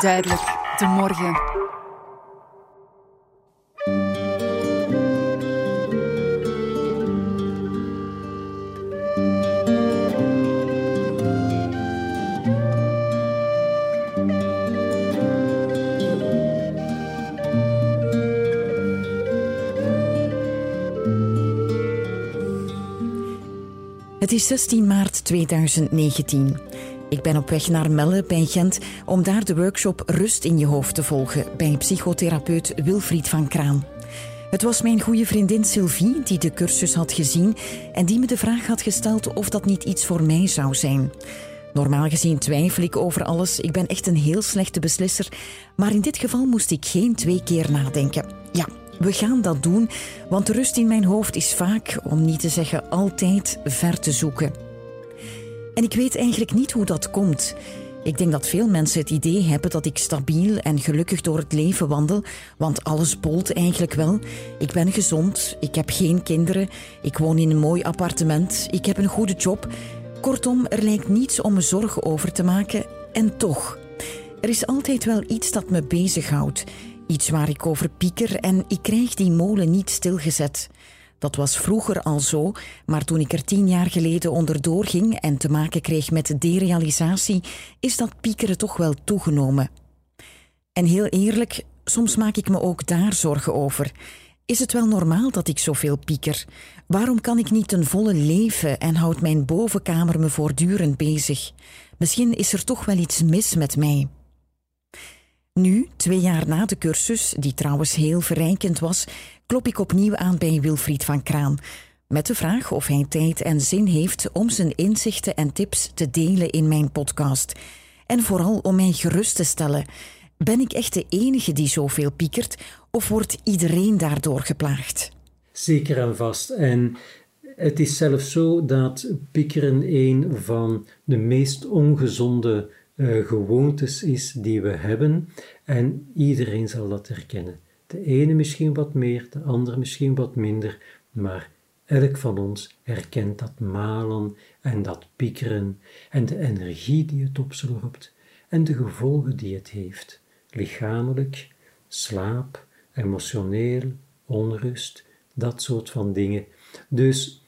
Duidelijk, de morgen. Het is 16 maart 2019. Ik ben op weg naar Melle bij Gent om daar de workshop Rust in je hoofd te volgen bij psychotherapeut Wilfried van Kraan. Het was mijn goede vriendin Sylvie die de cursus had gezien en die me de vraag had gesteld of dat niet iets voor mij zou zijn. Normaal gezien twijfel ik over alles. Ik ben echt een heel slechte beslisser. Maar in dit geval moest ik geen twee keer nadenken. Ja, we gaan dat doen, want rust in mijn hoofd is vaak, om niet te zeggen altijd, ver te zoeken. En ik weet eigenlijk niet hoe dat komt. Ik denk dat veel mensen het idee hebben dat ik stabiel en gelukkig door het leven wandel, want alles bolt eigenlijk wel. Ik ben gezond, ik heb geen kinderen, ik woon in een mooi appartement, ik heb een goede job. Kortom, er lijkt niets om me zorgen over te maken en toch. Er is altijd wel iets dat me bezighoudt, iets waar ik over pieker en ik krijg die molen niet stilgezet. Dat was vroeger al zo, maar toen ik er tien jaar geleden onderdoor ging en te maken kreeg met derealisatie, is dat piekeren toch wel toegenomen. En heel eerlijk, soms maak ik me ook daar zorgen over. Is het wel normaal dat ik zoveel pieker? Waarom kan ik niet ten volle leven en houdt mijn bovenkamer me voortdurend bezig? Misschien is er toch wel iets mis met mij. Nu, twee jaar na de cursus, die trouwens heel verrijkend was, klop ik opnieuw aan bij Wilfried van Kraan. Met de vraag of hij tijd en zin heeft om zijn inzichten en tips te delen in mijn podcast. En vooral om mij gerust te stellen. Ben ik echt de enige die zoveel piekert of wordt iedereen daardoor geplaagd? Zeker en vast. En het is zelfs zo dat piekeren een van de meest ongezonde uh, gewoontes is die we hebben. En iedereen zal dat herkennen. De ene misschien wat meer, de andere misschien wat minder, maar elk van ons herkent dat malen en dat piekeren en de energie die het opslorpt en de gevolgen die het heeft, lichamelijk, slaap, emotioneel, onrust, dat soort van dingen. Dus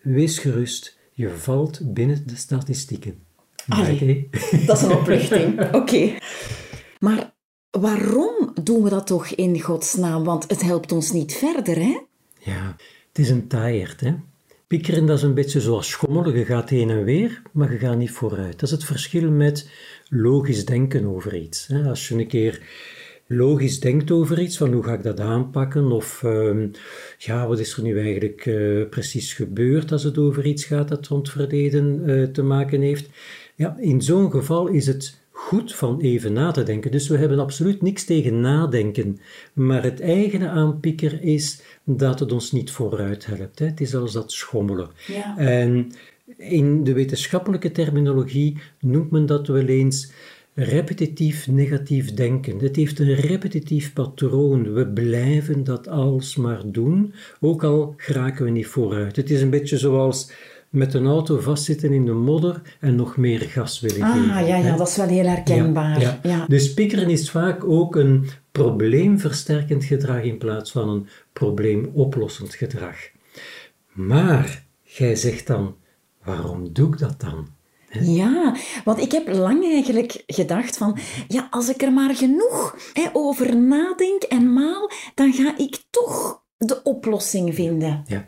wees gerust, je valt binnen de statistieken. Allee, dat is een opluchting. Oké. Maar waarom doen we dat toch in godsnaam? Want het helpt ons niet verder, hè? Ja, het is een taaierd, hè? Dat is een beetje zoals schommelen. Je gaat heen en weer, maar je gaat niet vooruit. Dat is het verschil met logisch denken over iets. Als je een keer logisch denkt over iets, van hoe ga ik dat aanpakken, of ehm, ja, wat is er nu eigenlijk uh, precies gebeurd als het over iets gaat dat rond verleden uh, te maken heeft, ja, in zo'n geval is het goed van even na te denken. Dus we hebben absoluut niks tegen nadenken. Maar het eigene aan pieker is dat het ons niet vooruit helpt. Hè. Het is als dat schommelen. Ja. En in de wetenschappelijke terminologie noemt men dat wel eens repetitief negatief denken. Het heeft een repetitief patroon. We blijven dat alsmaar doen, ook al geraken we niet vooruit. Het is een beetje zoals met een auto vastzitten in de modder en nog meer gas willen ah, geven. Ah, ja, ja, dat is wel heel herkenbaar. Ja, ja. Dus piekeren is vaak ook een probleemversterkend gedrag in plaats van een probleemoplossend gedrag. Maar, jij zegt dan, waarom doe ik dat dan? Ja, want ik heb lang eigenlijk gedacht van, ja, als ik er maar genoeg hè, over nadenk en maal, dan ga ik toch de oplossing vinden. Ja,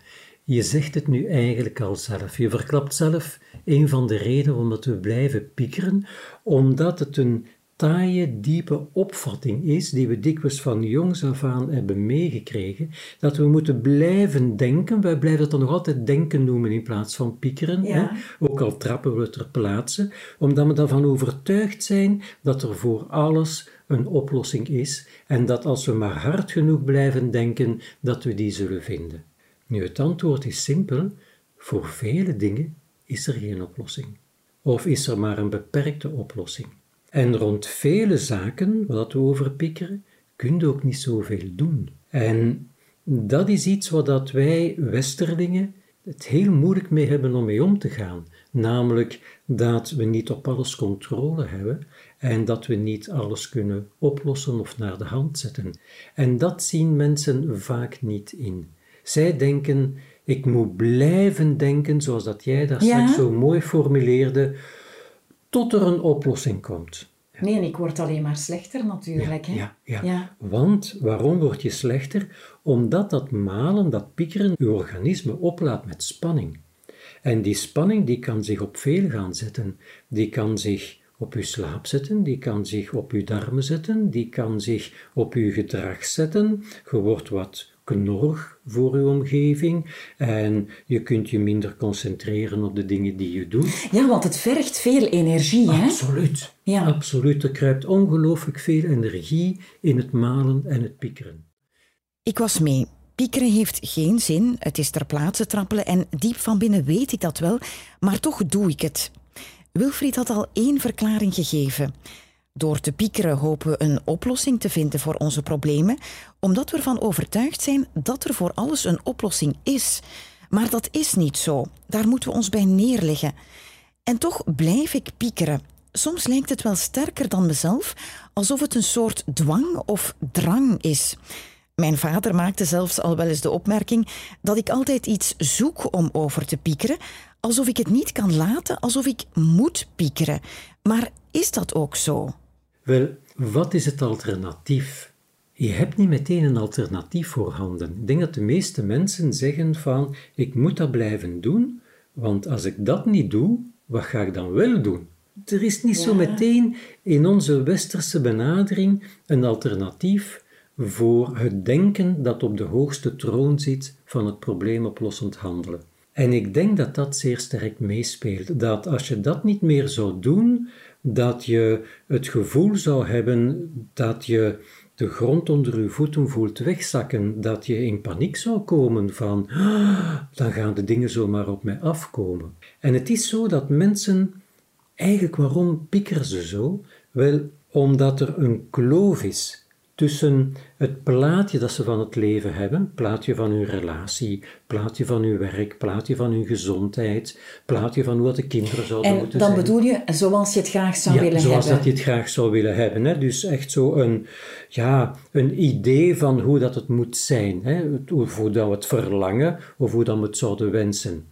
je zegt het nu eigenlijk al zelf. Je verklapt zelf een van de redenen omdat we blijven piekeren, omdat het een taaie, diepe opvatting is, die we dikwijls van jongs af aan hebben meegekregen, dat we moeten blijven denken. Wij blijven het dan nog altijd denken noemen in plaats van piekeren, hè? ook al trappen we het ter plaatse, omdat we daarvan overtuigd zijn dat er voor alles een oplossing is en dat als we maar hard genoeg blijven denken, dat we die zullen vinden. Nu, het antwoord is simpel. Voor vele dingen is er geen oplossing. Of is er maar een beperkte oplossing. En rond vele zaken, wat we over piekeren, kun je ook niet zoveel doen. En dat is iets wat dat wij Westerlingen het heel moeilijk mee hebben om mee om te gaan. namelijk dat we niet op alles controle hebben en dat we niet alles kunnen oplossen of naar de hand zetten. En dat zien mensen vaak niet in. Zij denken, ik moet blijven denken, zoals dat jij dat ja? zo mooi formuleerde, tot er een oplossing komt. Nee, en ik word alleen maar slechter natuurlijk. Ja, hè? Ja, ja. Want waarom word je slechter? Omdat dat malen, dat piekeren, je organisme oplaat met spanning. En die spanning die kan zich op veel gaan zetten. Die kan zich op uw slaap zetten, die kan zich op uw darmen zetten, die kan zich op uw gedrag zetten. Je wordt wat knorrig voor uw omgeving en je kunt je minder concentreren op de dingen die je doet. Ja, want het vergt veel energie, hè? Absoluut. Ja. Absoluut. Er kruipt ongelooflijk veel energie in het malen en het piekeren. Ik was mee. Piekeren heeft geen zin, het is ter plaatse trappelen en diep van binnen weet ik dat wel, maar toch doe ik het. Wilfried had al één verklaring gegeven. Door te piekeren hopen we een oplossing te vinden voor onze problemen, omdat we ervan overtuigd zijn dat er voor alles een oplossing is. Maar dat is niet zo. Daar moeten we ons bij neerleggen. En toch blijf ik piekeren. Soms lijkt het wel sterker dan mezelf, alsof het een soort dwang of drang is. Mijn vader maakte zelfs al wel eens de opmerking dat ik altijd iets zoek om over te piekeren, alsof ik het niet kan laten, alsof ik moet piekeren. Maar is dat ook zo? Wel, wat is het alternatief? Je hebt niet meteen een alternatief voorhanden. Ik denk dat de meeste mensen zeggen van ik moet dat blijven doen, want als ik dat niet doe, wat ga ik dan wel doen? Er is niet zo meteen in onze westerse benadering een alternatief voor het denken dat op de hoogste troon zit van het probleemoplossend handelen. En ik denk dat dat zeer sterk meespeelt. Dat als je dat niet meer zou doen, dat je het gevoel zou hebben dat je de grond onder je voeten voelt wegzakken, dat je in paniek zou komen van ah, dan gaan de dingen zomaar op mij afkomen. En het is zo dat mensen, eigenlijk waarom piekeren ze zo? Wel, omdat er een kloof is tussen het plaatje dat ze van het leven hebben, plaatje van hun relatie, plaatje van hun werk, plaatje van hun gezondheid, plaatje van hoe de kinderen zouden moeten zijn. En dan bedoel je zoals je het graag zou ja, willen zoals hebben. dat je het graag zou willen hebben. Hè? Dus echt zo een, ja, een idee van hoe dat het moet zijn, hè? hoe dat we het verlangen of hoe dat we het zouden wensen.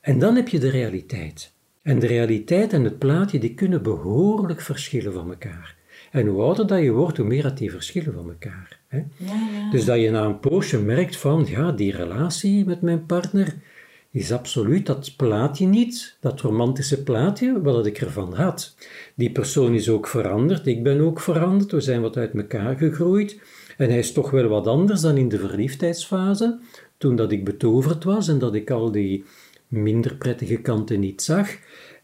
En dan heb je de realiteit. En de realiteit en het plaatje die kunnen behoorlijk verschillen van elkaar. En hoe ouder dat je wordt, hoe meer dat die verschillen van elkaar. Hè? Ja, Dus dat je na een poosje merkt van, ja, die relatie met mijn partner is absoluut dat plaatje niet, dat romantische plaatje, wat ik ervan had. Die persoon is ook veranderd, ik ben ook veranderd, we zijn wat uit elkaar gegroeid. En hij is toch wel wat anders dan in de verliefdheidsfase, toen dat ik betoverd was en dat ik al die minder prettige kanten niet zag.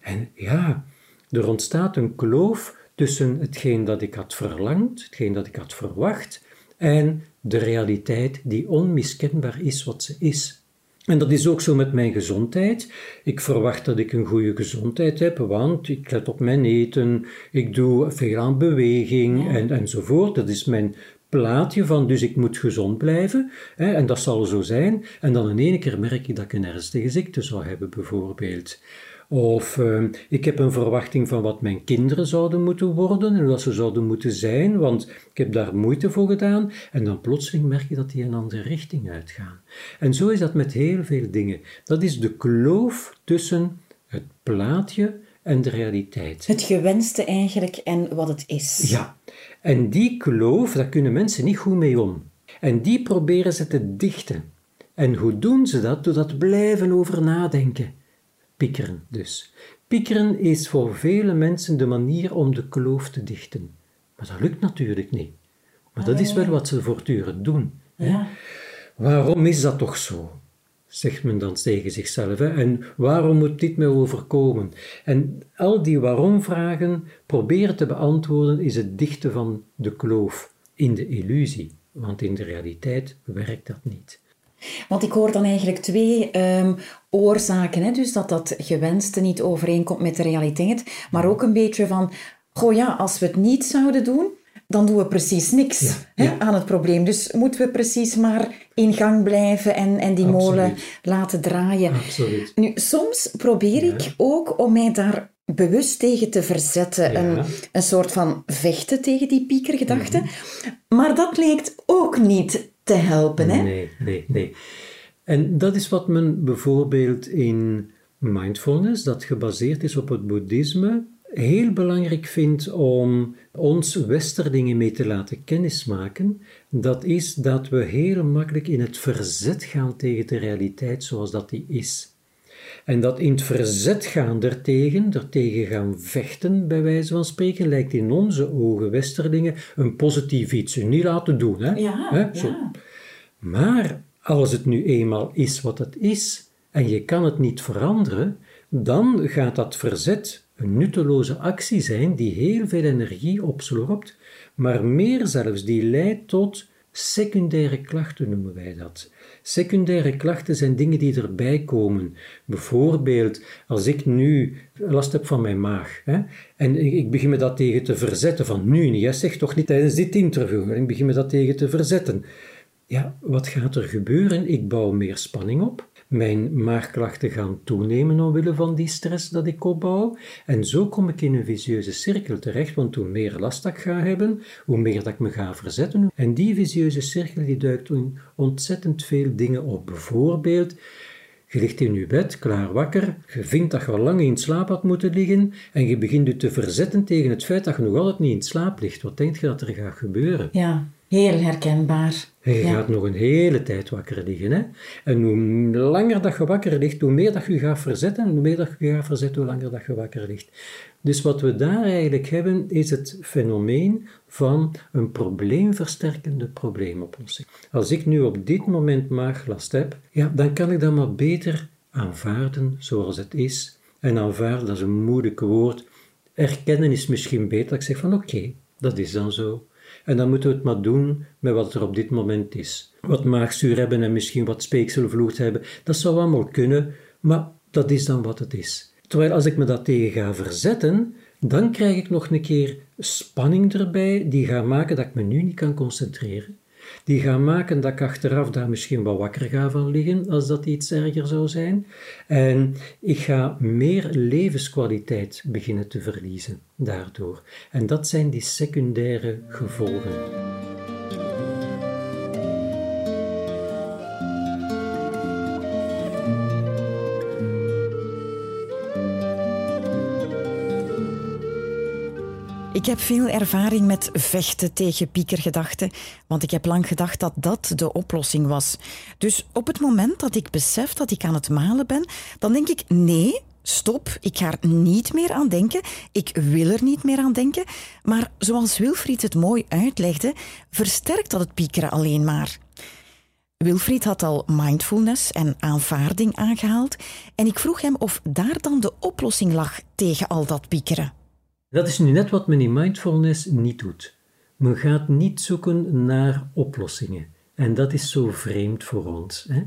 En ja, er ontstaat een kloof tussen hetgeen dat ik had verlangd, hetgeen dat ik had verwacht, en de realiteit die onmiskenbaar is wat ze is. En dat is ook zo met mijn gezondheid. Ik verwacht dat ik een goede gezondheid heb, want ik let op mijn eten, ik doe veel aan beweging en, enzovoort. Dat is mijn plaatje van, dus ik moet gezond blijven. Hè, en dat zal zo zijn. En dan in één keer merk ik dat ik een ernstige ziekte zou hebben, bijvoorbeeld. Of uh, ik heb een verwachting van wat mijn kinderen zouden moeten worden en wat ze zouden moeten zijn, want ik heb daar moeite voor gedaan. En dan plotseling merk je dat die een andere richting uitgaan. En zo is dat met heel veel dingen. Dat is de kloof tussen het plaatje en de realiteit. Het gewenste eigenlijk en wat het is. Ja, en die kloof, daar kunnen mensen niet goed mee om. En die proberen ze te dichten. En hoe doen ze dat? Door dat blijven over nadenken Piekeren dus. Piekeren is voor vele mensen de manier om de kloof te dichten. Maar dat lukt natuurlijk niet. Maar dat is wel wat ze voortdurend doen. Ja. Waarom is dat toch zo? Zegt men dan tegen zichzelf. Hè? En waarom moet dit mij overkomen? En al die waarom-vragen proberen te beantwoorden is het dichten van de kloof in de illusie. Want in de realiteit werkt dat niet. Want ik hoor dan eigenlijk twee um, oorzaken. Hè? Dus dat dat gewenste niet overeenkomt met de realiteit. Maar ook een beetje van, goh ja, als we het niet zouden doen, dan doen we precies niks hè, aan het probleem. Dus moeten we precies maar in gang blijven en, en die molen laten draaien. Absoluut. Nu, soms probeer ik ook om mij daar bewust tegen te verzetten. Een, een soort van vechten tegen die piekergedachte. Mhm. Maar dat lijkt ook niet te helpen. Hè? Nee, nee, nee. En dat is wat men bijvoorbeeld in mindfulness, dat gebaseerd is op het boeddhisme, heel belangrijk vindt om ons westerdingen mee te laten kennismaken, dat is dat we heel makkelijk in het verzet gaan tegen de realiteit zoals dat die is. En dat in het verzet gaan daartegen, daartegen gaan vechten, bij wijze van spreken, lijkt in onze ogen westerlingen een positief iets. Niet laten doen, hè? Ja, hè? Zo. ja. Maar als het nu eenmaal is wat het is, en je kan het niet veranderen, dan gaat dat verzet een nutteloze actie zijn die heel veel energie opslorpt, maar meer zelfs, die leidt tot secundaire klachten noemen wij dat. Secundaire klachten zijn dingen die erbij komen. Bijvoorbeeld, als ik nu last heb van mijn maag hè, en ik begin me dat tegen te verzetten, van nu niet, hè, zeg toch niet tijdens dit interview, ik begin me dat tegen te verzetten. Ja, wat gaat er gebeuren? Ik bouw meer spanning op. Mijn maagklachten gaan toenemen omwille van die stress dat ik opbouw. En zo kom ik in een vicieuze cirkel terecht, want hoe meer last ik ga hebben, hoe meer dat ik me ga verzetten. En die vicieuze cirkel die duikt in ontzettend veel dingen op. Bijvoorbeeld, je ligt in je bed, klaar wakker, je vindt dat je al lang in slaap had moeten liggen en je begint je te verzetten tegen het feit dat je nog altijd niet in slaap ligt. Wat denk je dat er gaat gebeuren? Ja, heel herkenbaar. En je gaat nog een hele tijd wakker liggen. Hè? En hoe langer dat je wakker ligt, hoe meer dat je gaat verzetten. En hoe meer dat je gaat verzetten, hoe langer dat je wakker ligt. Dus wat we daar eigenlijk hebben, is het fenomeen van een probleemversterkende probleemoplossing. Als ik nu op dit moment maaglast heb, ja, dan kan ik dat maar beter aanvaarden zoals het is. En aanvaarden, dat is een moeilijk woord. Erkennen is misschien beter. Ik zeg van oké, dat is dan zo. En dan moeten we het maar doen met wat er op dit moment is. Wat maagzuur hebben en misschien wat speekselvloed hebben, dat zou allemaal kunnen, maar dat is dan wat het is. Terwijl als ik me dat tegen ga verzetten, dan krijg ik nog een keer spanning erbij die gaat maken dat ik me nu niet kan concentreren die gaan maken dat ik achteraf daar misschien wat wakker ga van liggen, als dat iets erger zou zijn. En ik ga meer levenskwaliteit beginnen te verliezen daardoor. En dat zijn die secundaire gevolgen. Ik heb veel ervaring met vechten tegen piekergedachten, want ik heb lang gedacht dat dat de oplossing was. Dus op het moment dat ik besef dat ik aan het malen ben, dan denk ik nee, stop, ik ga er niet meer aan denken, ik wil er niet meer aan denken. Maar zoals Wilfried het mooi uitlegde, versterkt dat het piekeren alleen maar. Wilfried had al mindfulness en aanvaarding aangehaald en ik vroeg hem of daar dan de oplossing lag tegen al dat piekeren. Dat is nu net wat men in mindfulness niet doet. Men gaat niet zoeken naar oplossingen. En dat is zo vreemd voor ons. Hè?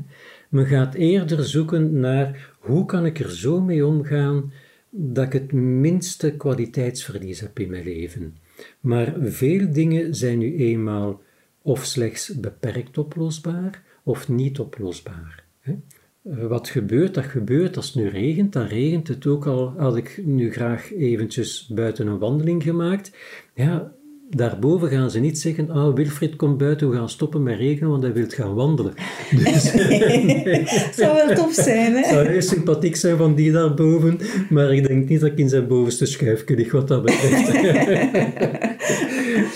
Men gaat eerder zoeken naar hoe kan ik er zo mee omgaan dat ik het minste kwaliteitsverlies heb in mijn leven. Maar veel dingen zijn nu eenmaal of slechts beperkt oplosbaar of niet oplosbaar. Hè? Wat gebeurt, dat gebeurt. Als het nu regent, dan regent het ook al. Had ik nu graag eventjes buiten een wandeling gemaakt. Ja, daarboven gaan ze niet zeggen, ah, Wilfried komt buiten, we gaan stoppen met regenen, want hij wil gaan wandelen. Dus, nee, zou wel tof zijn, hè? Zou heel sympathiek zijn van die daarboven, maar ik denk niet dat ik in zijn bovenste schuif lig, wat dat betreft.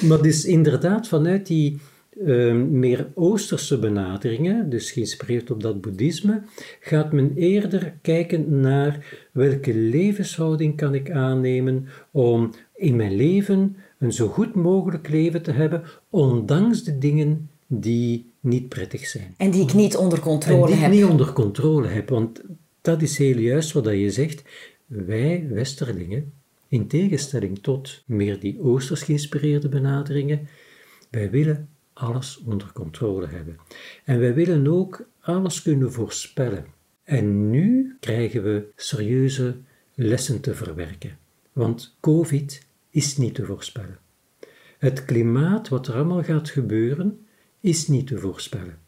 maar dus inderdaad, vanuit die Ehm, meer Oosterse benaderingen, dus geïnspireerd op dat boeddhisme, gaat men eerder kijken naar welke levenshouding kan ik aannemen om in mijn leven een zo goed mogelijk leven te hebben, ondanks de dingen die niet prettig zijn. En die ik niet onder controle en die heb. niet onder controle heb, want dat is heel juist wat je zegt. Wij, Westerlingen, in tegenstelling tot meer die Oosters geïnspireerde benaderingen, wij willen alles onder controle hebben. En wij willen ook alles kunnen voorspellen. En nu krijgen we serieuze lessen te verwerken. Want COVID is niet te voorspellen. Het klimaat, wat er allemaal gaat gebeuren, is niet te voorspellen.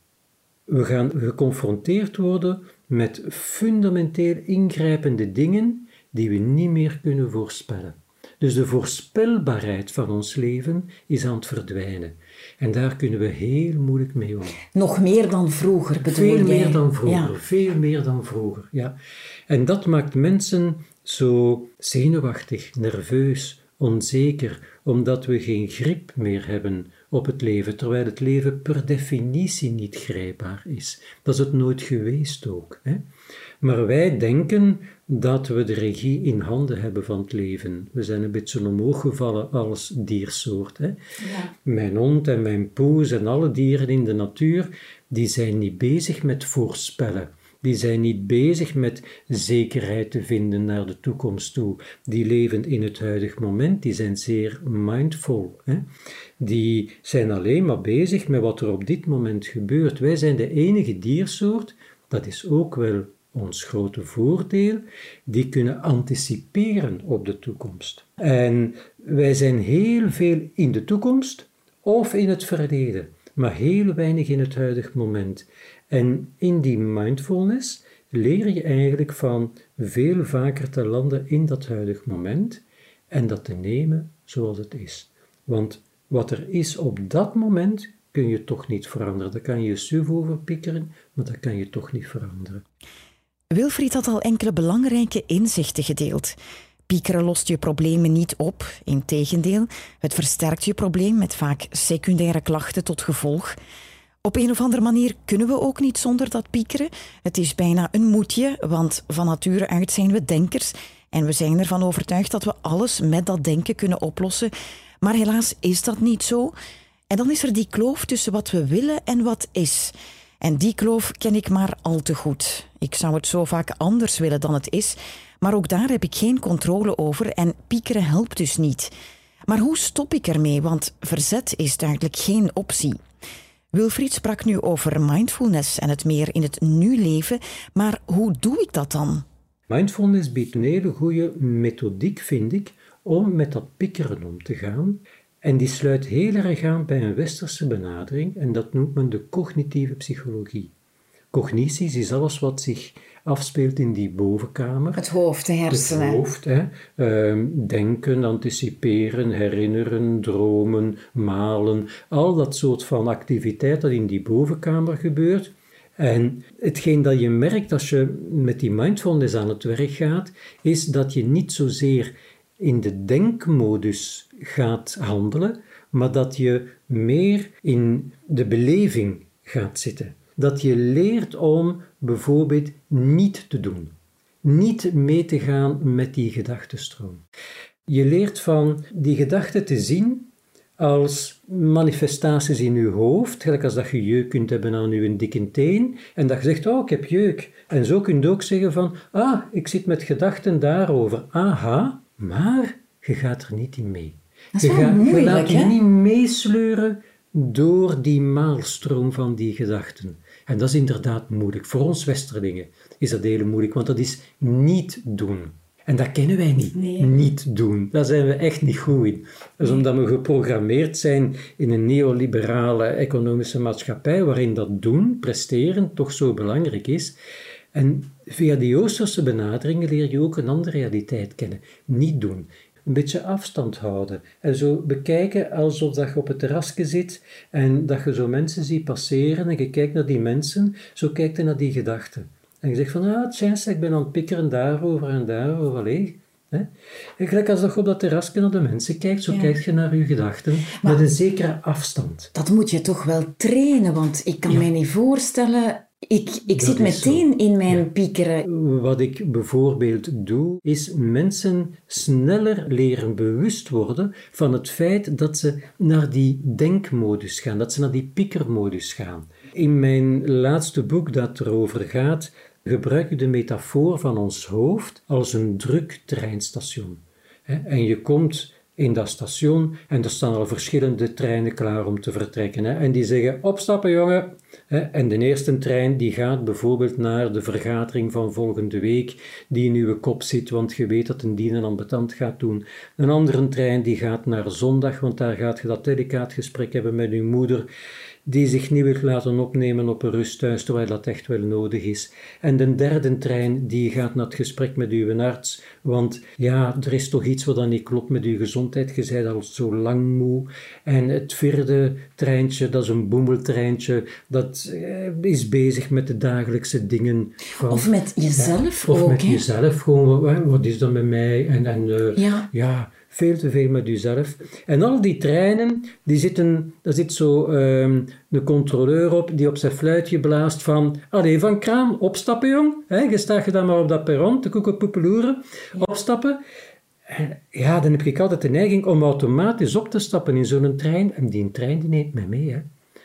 We gaan geconfronteerd worden met fundamenteel ingrijpende dingen die we niet meer kunnen voorspellen. Dus de voorspelbaarheid van ons leven is aan het verdwijnen. En daar kunnen we heel moeilijk mee om. Nog meer dan vroeger bedoel Veel jij? meer dan vroeger, Ja. veel meer dan vroeger, ja. En dat maakt mensen zo zenuwachtig, nerveus, onzeker, omdat we geen grip meer hebben op het leven, terwijl het leven per definitie niet grijpbaar is. Dat is het nooit geweest ook. Hè? Maar wij denken dat we de regie in handen hebben van het leven. We zijn een beetje omhoog gevallen als diersoort. Hè? Mijn hond en mijn poes en alle dieren in de natuur, die zijn niet bezig met voorspellen. Die zijn niet bezig met zekerheid te vinden naar de toekomst toe. Die leven in het huidige moment, die zijn zeer mindful. Hè? Die zijn alleen maar bezig met wat er op dit moment gebeurt. Wij zijn de enige diersoort, dat is ook wel ons grote voordeel, die kunnen anticiperen op de toekomst. En wij zijn heel veel in de toekomst of in het verleden, maar heel weinig in het huidige moment. En in die mindfulness leer je eigenlijk van veel vaker te landen in dat huidige moment en dat te nemen zoals het is. Want wat er is op dat moment kun je toch niet veranderen. Daar kan je je suf over maar dat kan je toch niet veranderen. Wilfried had al enkele belangrijke inzichten gedeeld. Piekeren lost je problemen niet op, integendeel, het versterkt je probleem met vaak secundaire klachten tot gevolg. Op een of andere manier kunnen we ook niet zonder dat piekeren. Het is bijna een moedje, want van nature uit zijn we denkers en we zijn ervan overtuigd dat we alles met dat denken kunnen oplossen. Maar helaas is dat niet zo. En dan is er die kloof tussen wat we willen en wat is. En die kloof ken ik maar al te goed. Ik zou het zo vaak anders willen dan het is, maar ook daar heb ik geen controle over en piekeren helpt dus niet. Maar hoe stop ik ermee? Want verzet is duidelijk geen optie. Wilfried sprak nu over mindfulness en het meer in het nu leven, maar hoe doe ik dat dan? Mindfulness biedt een hele goede methodiek, vind ik, om met dat piekeren om te gaan. En die sluit heel erg aan bij een westerse benadering en dat noemt men de cognitieve psychologie. Cognities is alles wat zich afspeelt in die bovenkamer. Het hoofd, de hersenen. Het hoofd, hè. Ehm, denken, anticiperen, herinneren, dromen, malen, al dat soort van activiteit dat in die bovenkamer gebeurt. En hetgeen dat je merkt als je met die mindfulness aan het werk gaat, is dat je niet zozeer in de denkmodus gaat handelen, maar dat je meer in de beleving gaat zitten. Dat je leert om bijvoorbeeld niet te doen, niet mee te gaan met die gedachtenstroom. Je leert van die gedachten te zien als manifestaties in je hoofd, gelijk als dat je jeuk kunt hebben aan je dikke teen, en dat je zegt, oh, ik heb jeuk. En zo kun je ook zeggen van, ah, ik zit met gedachten daarover. Aha, maar je gaat er niet in mee. Dat is je, gaat- je laat je niet meesleuren door die maalstroom van die gedachten. En dat is inderdaad moeilijk. Voor ons Westerlingen is dat heel moeilijk, want dat is niet doen. En dat kennen wij niet. Nee. Niet doen. Daar zijn we echt niet goed in. Is omdat we geprogrammeerd zijn in een neoliberale economische maatschappij waarin dat doen, presteren, toch zo belangrijk is. En via die Oosterse benaderingen leer je ook een andere realiteit kennen. Niet doen. Een beetje afstand houden. En zo bekijken alsof dat je op het terrasje zit en dat je zo mensen ziet passeren en je kijkt naar die mensen, zo kijkt je naar die gedachten. En je zegt van, ah, tjens, ik ben aan het pikkeren daarover en daarover. Allee, hè? En gelijk als je op dat terrasje naar de mensen kijkt, zo Ja. kijkt je naar je gedachten met een zekere afstand. Dat moet je toch wel trainen, want ik kan Ja. mij niet voorstellen. Ik, ik zit zo. meteen in mijn Ja. piekeren. Wat ik bijvoorbeeld doe, is mensen sneller leren bewust worden van het feit dat ze naar die denkmodus gaan, dat ze naar die piekermodus gaan. In mijn laatste boek dat erover gaat, gebruik ik de metafoor van ons hoofd als een druk treinstation. En je komt in dat station en er staan al verschillende treinen klaar om te vertrekken. En die zeggen, opstappen jongen. En de eerste trein die gaat bijvoorbeeld naar de vergadering van volgende week, die in uw kop zit, want je weet dat een ambetant gaat doen. Een andere trein die gaat naar zondag, want daar gaat je dat delicaat hebben met uw moeder die zich niet wil laten opnemen op een rusthuis, terwijl dat echt wel nodig is. En de derde trein, die gaat naar het gesprek met uw arts, want ja, er is toch iets wat dan niet klopt met uw gezondheid, je bent al zo lang moe. En het vierde treintje, dat is een boemeltreintje, dat eh, is bezig met de dagelijkse dingen. Van, of met jezelf Of met jezelf, gewoon, wat, wat, is dat met mij? En, en uh, ja. ja veel te veel met jezelf. En al die treinen, die zitten, daar zit zo um, een controleur op die op zijn fluitje blaast van allee, van kraan, opstappen jong. He, je staat je dan maar op dat perron, te koekenpoepeloeren, opstappen. En ja, dan heb ik altijd de neiging om automatisch op te stappen in zo'n trein. En die trein die neemt mij mee. Hè.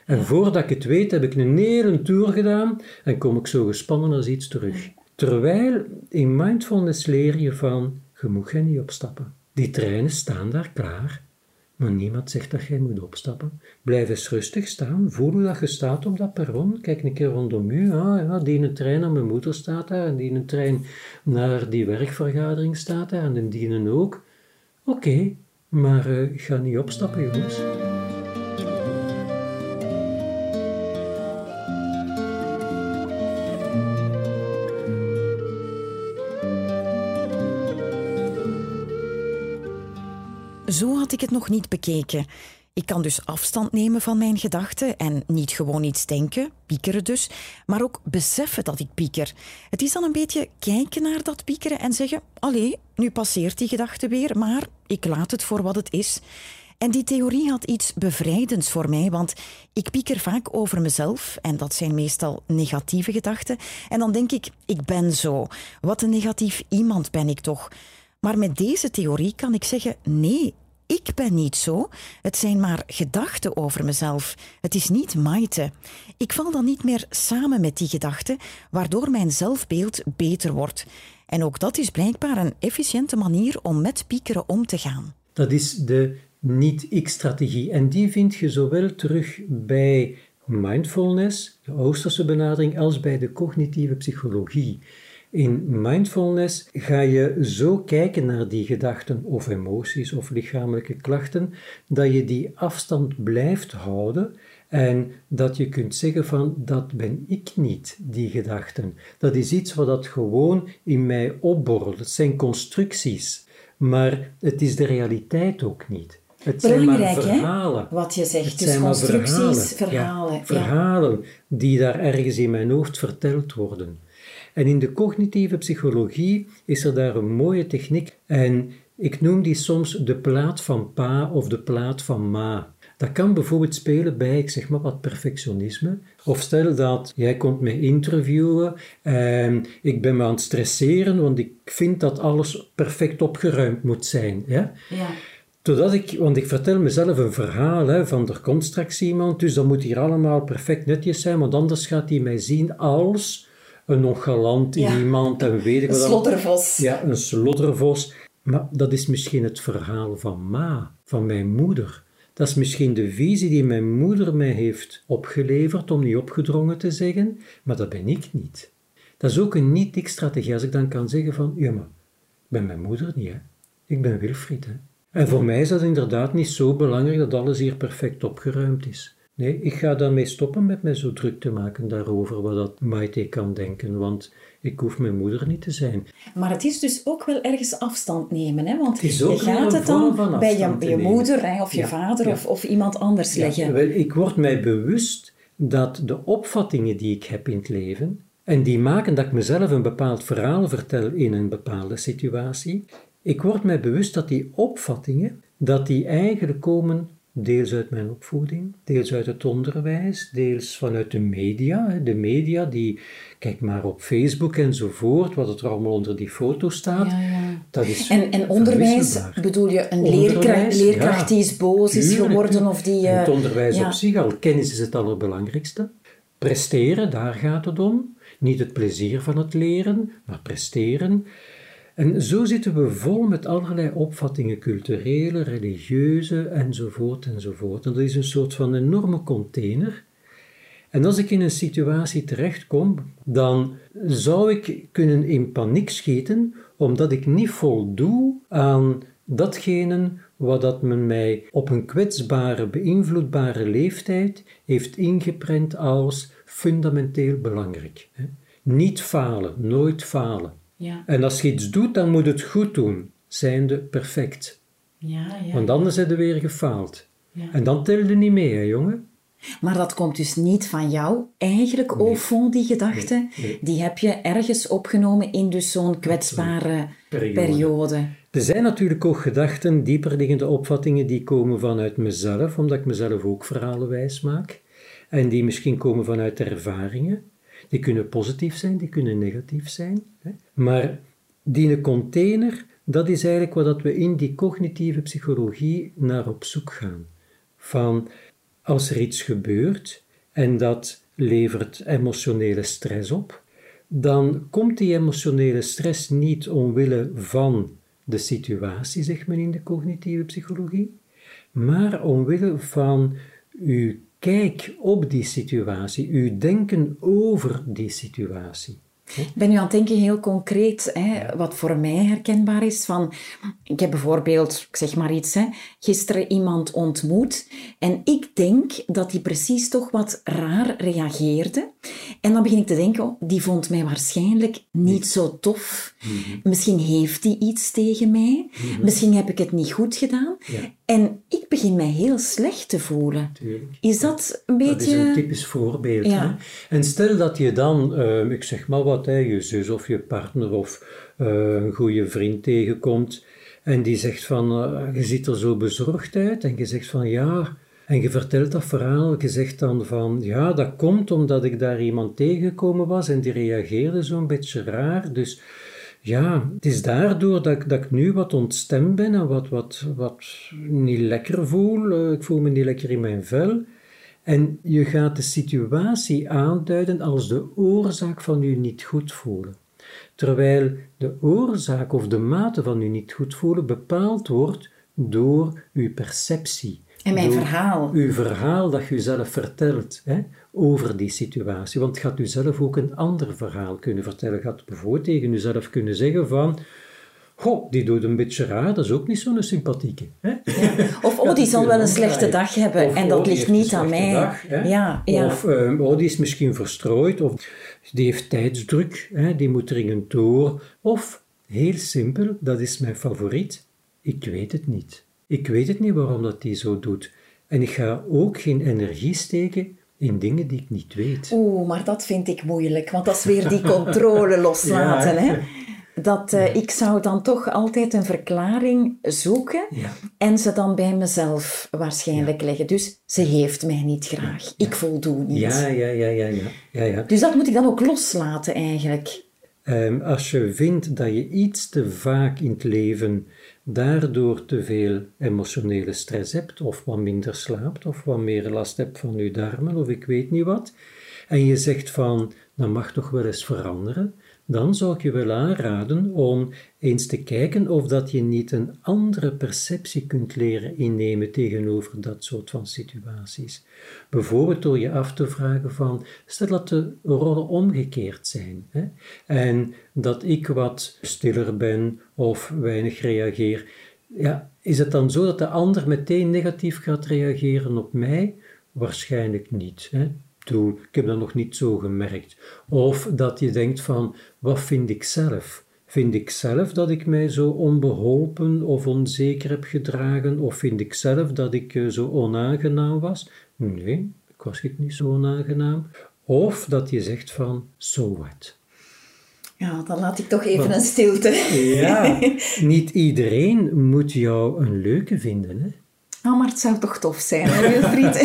En voordat ik het weet, heb ik een hele tour gedaan en kom ik zo gespannen als iets terug. Terwijl in mindfulness leer je van, je moet geen niet opstappen. Die treinen staan daar klaar, maar niemand zegt dat jij moet opstappen. Blijf eens rustig staan, voel hoe dat je staat op dat perron, kijk een keer rondom u, ah, ja, die een trein naar mijn moeder staat daar, en die een trein naar die werkvergadering staat daar, en die een ook. Oké, maar uh, ga niet opstappen, jongens. Had ik het nog niet bekeken. Ik kan dus afstand nemen van mijn gedachten en niet gewoon iets denken, piekeren dus, maar ook beseffen dat ik pieker. Het is dan een beetje kijken naar dat piekeren en zeggen: Allee, nu passeert die gedachte weer, maar ik laat het voor wat het is. En die theorie had iets bevrijdends voor mij, want ik pieker vaak over mezelf en dat zijn meestal negatieve gedachten. En dan denk ik: Ik ben zo. Wat een negatief iemand ben ik toch. Maar met deze theorie kan ik zeggen: nee, ik ben niet zo. Het zijn maar gedachten over mezelf. Het is niet Maite. Ik val dan niet meer samen met die gedachten, waardoor mijn zelfbeeld beter wordt. En ook dat is blijkbaar een efficiënte manier om met piekeren om te gaan. Dat is de niet-ik-strategie. En die vind je zowel terug bij mindfulness, de Oosterse benadering, als bij de cognitieve psychologie. In mindfulness ga je zo kijken naar die gedachten of emoties of lichamelijke klachten dat je die afstand blijft houden en dat je kunt zeggen van dat ben ik niet, die gedachten. Dat is iets wat dat gewoon in mij opborrelt. Het zijn constructies, maar het is de realiteit ook niet. Het zijn maar verhalen. Hè? wat je zegt. Het dus zijn constructies, verhalen. Verhalen, ja, verhalen die daar ergens in mijn hoofd verteld worden. En in de cognitieve psychologie is er daar een mooie techniek en ik noem die soms de plaat van pa of de plaat van ma. Dat kan bijvoorbeeld spelen bij, ik zeg maar wat, perfectionisme. Of stel dat jij komt me interviewen en ik ben me aan het stresseren, want ik vind dat alles perfect opgeruimd moet zijn. Ja? ja. Totdat ik, want ik vertel mezelf een verhaal hè, van er komt straks iemand, dus dat moet hier allemaal perfect netjes zijn, want anders gaat hij mij zien als een nonchalant iemand en weet ik wat. Een sloddervos. Ja, een sloddervos. Maar dat is misschien het verhaal van Ma, van mijn moeder. Dat is misschien de visie die mijn moeder mij heeft opgeleverd, om niet opgedrongen te zeggen, maar dat ben ik niet. Dat is ook een niet-ik-strategie, als ik dan kan zeggen van, ja maar, ik ben mijn moeder niet, hè. Ik ben Wilfried, hè. En voor mij is dat inderdaad niet zo belangrijk dat alles hier perfect opgeruimd is. Nee, ik ga daarmee stoppen met mij zo druk te maken daarover wat dat Maite kan denken, want ik hoef mijn moeder niet te zijn. Maar het is dus ook wel ergens afstand nemen, hè? want je gaat het dan bij je, je moeder hè, of je vader Of, of iemand anders leggen. Wel, ik word mij bewust dat de opvattingen die ik heb in het leven, en die maken dat ik mezelf een bepaald verhaal vertel in een bepaalde situatie, ik word mij bewust dat die opvattingen, dat die eigenlijk komen Deels uit mijn opvoeding, deels uit het onderwijs, deels vanuit de media. De media die, kijk maar op Facebook enzovoort, wat er allemaal onder die foto staat. Ja, ja. Dat is en, en onderwijs, bedoel je een leerkracht, leerkracht die is boos is geworden of die... Uh, het onderwijs op zich al, kennis is het allerbelangrijkste. Presteren, daar gaat het om. Niet het plezier van het leren, maar presteren. En zo zitten we vol met allerlei opvattingen, culturele, religieuze enzovoort enzovoort. En dat is een soort van enorme container. En als ik in een situatie terechtkom, dan zou ik kunnen in paniek schieten, omdat ik niet voldoe aan datgene wat dat men mij op een kwetsbare, beïnvloedbare leeftijd heeft ingeprent als fundamenteel belangrijk. Niet falen, nooit falen. Ja. En als je iets doet, dan moet het goed doen, zijnde perfect. Ja, ja, Want anders heb je weer gefaald. Ja. En dan telde niet mee, hè, jongen. Maar dat komt dus niet van jou. Eigenlijk, nee. au fond, die gedachte, die heb je ergens opgenomen in dus zo'n kwetsbare periode. Er zijn natuurlijk ook gedachten, dieperliggende opvattingen, die komen vanuit mezelf, omdat ik mezelf ook verhalen wijs maak. En die misschien komen vanuit ervaringen. Die kunnen positief zijn, die kunnen negatief zijn. Hè. Maar die container, dat is eigenlijk wat we in die cognitieve psychologie naar op zoek gaan. Van als er iets gebeurt en dat levert emotionele stress op, dan komt die emotionele stress niet omwille van de situatie, zegt men in de cognitieve psychologie, maar omwille van uw kijk op die situatie, uw denken over die situatie. Ik ben nu aan het denken heel concreet, hè, wat voor mij herkenbaar is. Van, ik heb bijvoorbeeld, ik zeg maar iets, hè, gisteren iemand ontmoet en ik denk dat die precies toch wat raar reageerde. En dan begin ik te denken, oh, die vond mij waarschijnlijk niet zo tof. Mhm. Misschien heeft hij iets tegen mij. Mhm. Misschien heb ik het niet goed gedaan. En ik begin mij heel slecht te voelen. Is dat een beetje... Dat is een typisch voorbeeld. Hè? En stel dat je dan, uh, ik zeg maar wat, hè, je zus of je partner of uh, een goede vriend tegenkomt en die zegt van, uh, je ziet er zo bezorgd uit en je zegt van, ja... En je vertelt dat verhaal, je zegt dan van, ja, dat komt omdat ik daar iemand tegengekomen was en die reageerde zo'n beetje raar, dus ja, het is daardoor dat ik, dat ik nu wat ontstemd ben en wat, wat, wat niet lekker voel. Eh, ik voel me niet lekker in mijn vel. En je gaat de situatie aanduiden als de oorzaak van je niet goed voelen. Terwijl de oorzaak of de mate van je niet goed voelen bepaald wordt door uw perceptie. En mijn verhaal. Uw verhaal dat je zelf vertelt. Hè? over die situatie. Want gaat u zelf ook een ander verhaal kunnen vertellen. Gaat bijvoorbeeld tegen uzelf kunnen zeggen van... Goh, die doet een beetje raar, dat is ook niet zo'n sympathieke. Hè? Ja. Of, oh, die zal wel een slechte dag hebben en dat oh, ligt niet aan mij. Dag, ja, ja. Of, um, oh, die is misschien verstrooid, of die heeft tijdsdruk, hè? die moet dringend door. Of, heel simpel, dat is mijn favoriet, ik weet het niet. Ik weet het niet waarom dat die zo doet. En ik ga ook geen energie steken in dingen die ik niet weet. Oeh, maar dat vind ik moeilijk, want dat is weer die controle loslaten. Hè? Dat, uh, Ik zou dan toch altijd een verklaring zoeken en ze dan bij mezelf waarschijnlijk leggen. Dus ze heeft mij niet graag. Ik voldoe niet. Ja, ja, ja, ja, ja, ja, ja. Dus dat moet ik dan ook loslaten eigenlijk. Um, als je vindt dat je iets te vaak in het leven daardoor te veel emotionele stress hebt, of wat minder slaapt, of wat meer last hebt van je darmen, of ik weet niet wat, en je zegt van, dat mag toch wel eens veranderen, dan zou ik je wel aanraden om eens te kijken of dat je niet een andere perceptie kunt leren innemen tegenover dat soort van situaties. Bijvoorbeeld door je af te vragen van, stel dat de rollen omgekeerd zijn hè, en dat ik wat stiller ben of weinig reageer. Ja, is het dan zo dat de ander meteen negatief gaat reageren op mij? Waarschijnlijk niet. Hè? Ik heb dat nog niet zo gemerkt. Of dat je denkt van, wat vind ik zelf? Vind ik zelf dat ik mij zo onbeholpen of onzeker heb gedragen? Of vind ik zelf dat ik eh, zo onaangenaam was? Nee, ik was niet zo onaangenaam. Of dat je zegt van, so what? Ja, dan laat ik toch even een stilte. Ja, niet iedereen moet jou een leuke vinden, hè? Oh, maar het zou toch tof zijn, hè, Wilfried?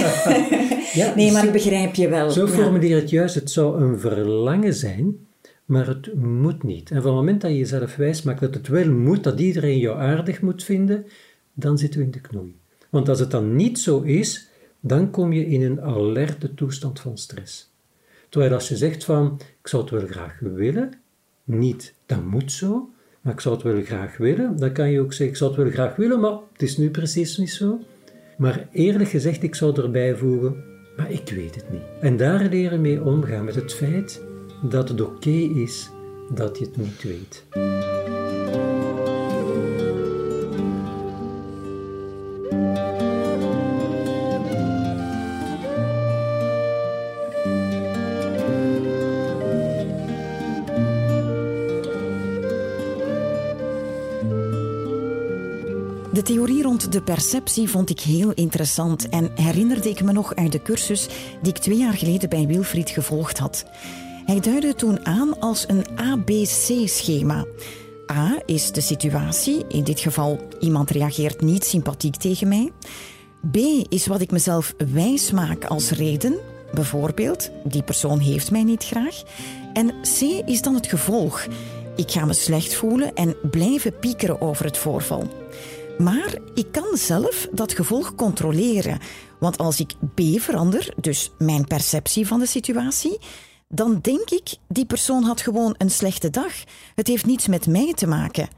ja, nee, maar ik begrijp je wel. Zo formuleer het juist. Het zou een verlangen zijn, maar het moet niet. En van het moment dat je jezelf wijs maakt dat het wel moet, dat iedereen jou aardig moet vinden, dan zitten we in de knoei. Want als het dan niet zo is, dan kom je in een alerte toestand van stress. Terwijl als je zegt van, ik zou het wel graag willen, niet, dat moet zo, maar ik zou het wel graag willen. Dan kan je ook zeggen, ik zou het wel graag willen, maar het is nu precies niet zo. Maar eerlijk gezegd, ik zou erbij voegen, maar ik weet het niet. En daar leren mee omgaan met het feit dat het oké is dat je het niet weet. Theorie rond de perceptie vond ik heel interessant en herinnerde ik me nog uit de cursus die ik twee jaar geleden bij Wilfried gevolgd had. Hij duidde toen aan als een ABC-schema. A is de situatie, in dit geval iemand reageert niet sympathiek tegen mij. B is wat ik mezelf wijs maak als reden, bijvoorbeeld die persoon heeft mij niet graag. En C is dan het gevolg. Ik ga me slecht voelen en blijven piekeren over het voorval. Maar ik kan zelf dat gevolg controleren. Want als ik B verander, dus mijn perceptie van de situatie, dan denk ik, die persoon had gewoon een slechte dag. Het heeft niets met mij te maken.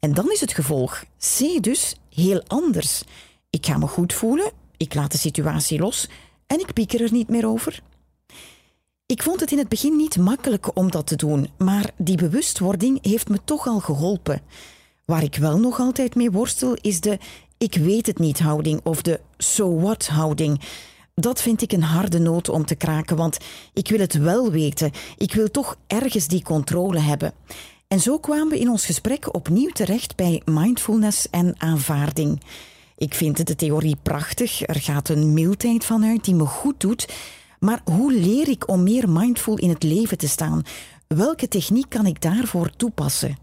En dan is het gevolg C dus heel anders. Ik ga me goed voelen, ik laat de situatie los en ik pieker er niet meer over. Ik vond het in het begin niet makkelijk om dat te doen, maar die bewustwording heeft me toch al geholpen. Waar ik wel nog altijd mee worstel is de ik weet het niet houding of de so what houding. Dat vind ik een harde noot om te kraken, want ik wil het wel weten. Ik wil toch ergens die controle hebben. En zo kwamen we in ons gesprek opnieuw terecht bij mindfulness en aanvaarding. Ik vind de theorie prachtig, er gaat een mildheid vanuit die me goed doet. Maar hoe leer ik om meer mindful in het leven te staan? Welke techniek kan ik daarvoor toepassen?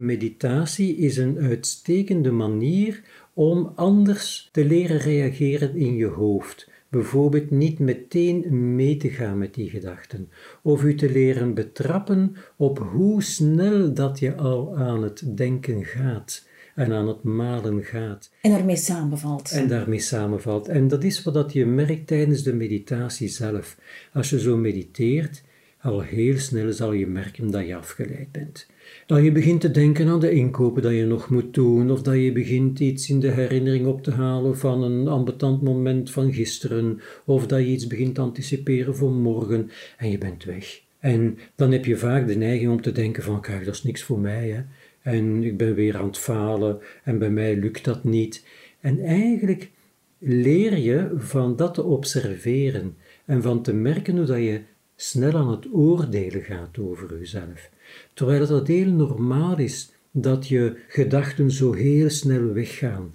Meditatie is een uitstekende manier om anders te leren reageren in je hoofd. Bijvoorbeeld niet meteen mee te gaan met die gedachten, of u te leren betrappen op hoe snel dat je al aan het denken gaat en aan het malen gaat. En daarmee samenvalt. En daarmee samenvalt. En dat is wat dat je merkt tijdens de meditatie zelf. Als je zo mediteert, al heel snel zal je merken dat je afgeleid bent. Dat je begint te denken aan de inkopen dat je nog moet doen, of dat je begint iets in de herinnering op te halen van een ambetant moment van gisteren, of dat je iets begint te anticiperen voor morgen en je bent weg. En dan heb je vaak de neiging om te denken van, kijk, dat is niks voor mij, hè. En ik ben weer aan het falen en bij mij lukt dat niet. En eigenlijk leer je van dat te observeren en van te merken hoe dat je snel aan het oordelen gaat over jezelf. Terwijl het heel normaal is dat je gedachten zo heel snel weggaan.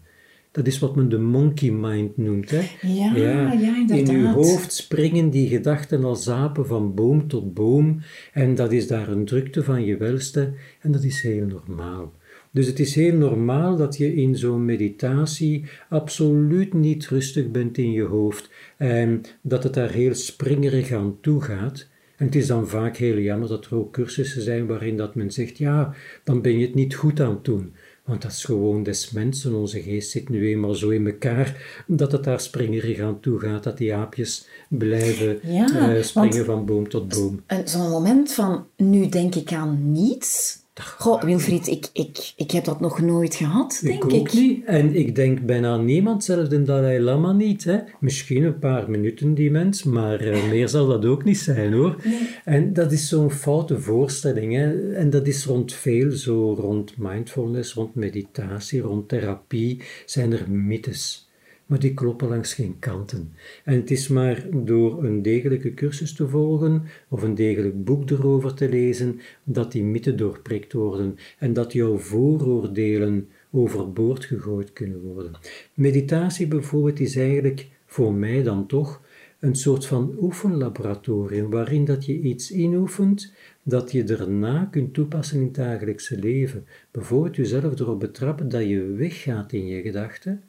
Dat is wat men de monkey mind noemt. Hè? Ja, ja, inderdaad. In je hoofd springen die gedachten als zapen van boom tot boom. En dat is daar een drukte van je welste. En dat is heel normaal. Dus het is heel normaal dat je in zo'n meditatie absoluut niet rustig bent in je hoofd. En dat het daar heel springerig aan toe gaat. En het is dan vaak heel jammer dat er ook cursussen zijn waarin dat men zegt, ja, dan ben je het niet goed aan het doen. Want dat is gewoon des mensen, onze geest zit nu eenmaal zo in elkaar, dat het daar springerig aan toe gaat, dat die aapjes blijven ja, uh, springen van boom tot boom. Zo'n moment van, nu denk ik aan niets, Goh, Wilfried, ik, ik, ik heb dat nog nooit gehad, denk ik. Ook niet. En ik denk bijna niemand, zelfs de Dalai Lama niet. Hè. Misschien een paar minuten, die mens, maar uh, meer zal dat ook niet zijn, hoor. En dat is zo'n foute voorstelling. Hè. En dat is rond veel, zo rond mindfulness, rond meditatie, rond therapie, zijn er mythes maar die kloppen langs geen kanten. En het is maar door een degelijke cursus te volgen of een degelijk boek erover te lezen dat die mythen doorprikt worden en dat jouw vooroordelen overboord gegooid kunnen worden. Meditatie bijvoorbeeld is eigenlijk voor mij dan toch een soort van oefenlaboratorium waarin dat je iets inoefent dat je daarna kunt toepassen in het dagelijkse leven. Bijvoorbeeld jezelf erop betrappen dat je weggaat in je gedachten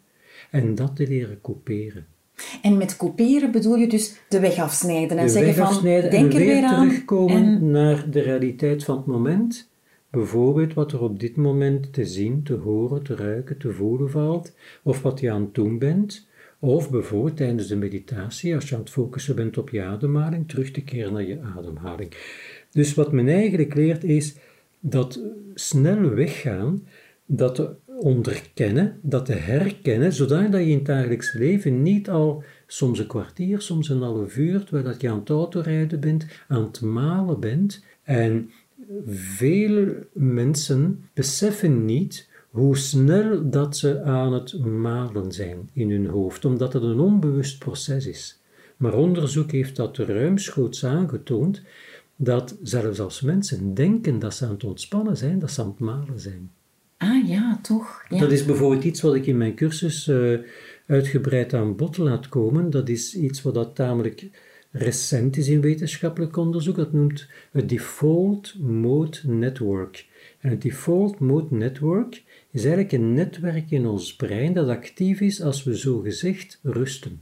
en dat te leren couperen. En met couperen bedoel je dus de weg afsnijden en zeggen van, denk en er weer aan. terugkomen naar de realiteit van het moment. Bijvoorbeeld wat er op dit moment te zien, te horen, te ruiken, te voelen valt, of wat je aan het doen bent. Of bijvoorbeeld tijdens de meditatie, als je aan het focussen bent op je ademhaling, terug te keren naar je ademhaling. Dus wat men eigenlijk leert is, dat snel weggaan, dat te onderkennen, dat te herkennen, zodat je in het dagelijks leven niet al soms een kwartier, soms een half uur, terwijl dat je aan het autorijden bent, aan het malen bent. En veel mensen beseffen niet hoe snel dat ze aan het malen zijn in hun hoofd, omdat het een onbewust proces is. Maar onderzoek heeft dat ruimschoots aangetoond dat zelfs als mensen denken dat ze aan het ontspannen zijn, dat ze aan het malen zijn. Ah ja, toch? Dat is bijvoorbeeld iets wat ik in mijn cursus uh, uitgebreid aan bod laat komen. Dat is iets wat dat tamelijk recent is in wetenschappelijk onderzoek. Dat noemt het Default Mode Network. En het Default Mode Network is eigenlijk een netwerk in ons brein dat actief is als we zogezegd rusten.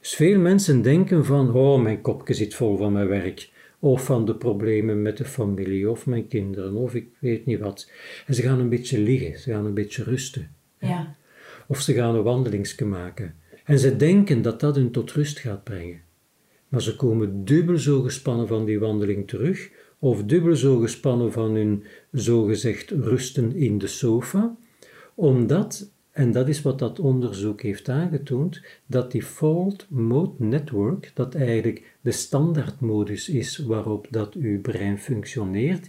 Dus veel mensen denken van, oh, mijn kopje zit vol van mijn werk, of van de problemen met de familie, of mijn kinderen, of ik weet niet wat. En ze gaan een beetje liggen, ze gaan een beetje rusten. Ja. Of ze gaan een wandelingsje maken. En ze denken dat dat hun tot rust gaat brengen. Maar ze komen dubbel zo gespannen van die wandeling terug, of dubbel zo gespannen van hun zogezegd rusten in de sofa, omdat en dat is wat dat onderzoek heeft aangetoond, dat default mode network, dat eigenlijk de standaardmodus is waarop dat uw brein functioneert,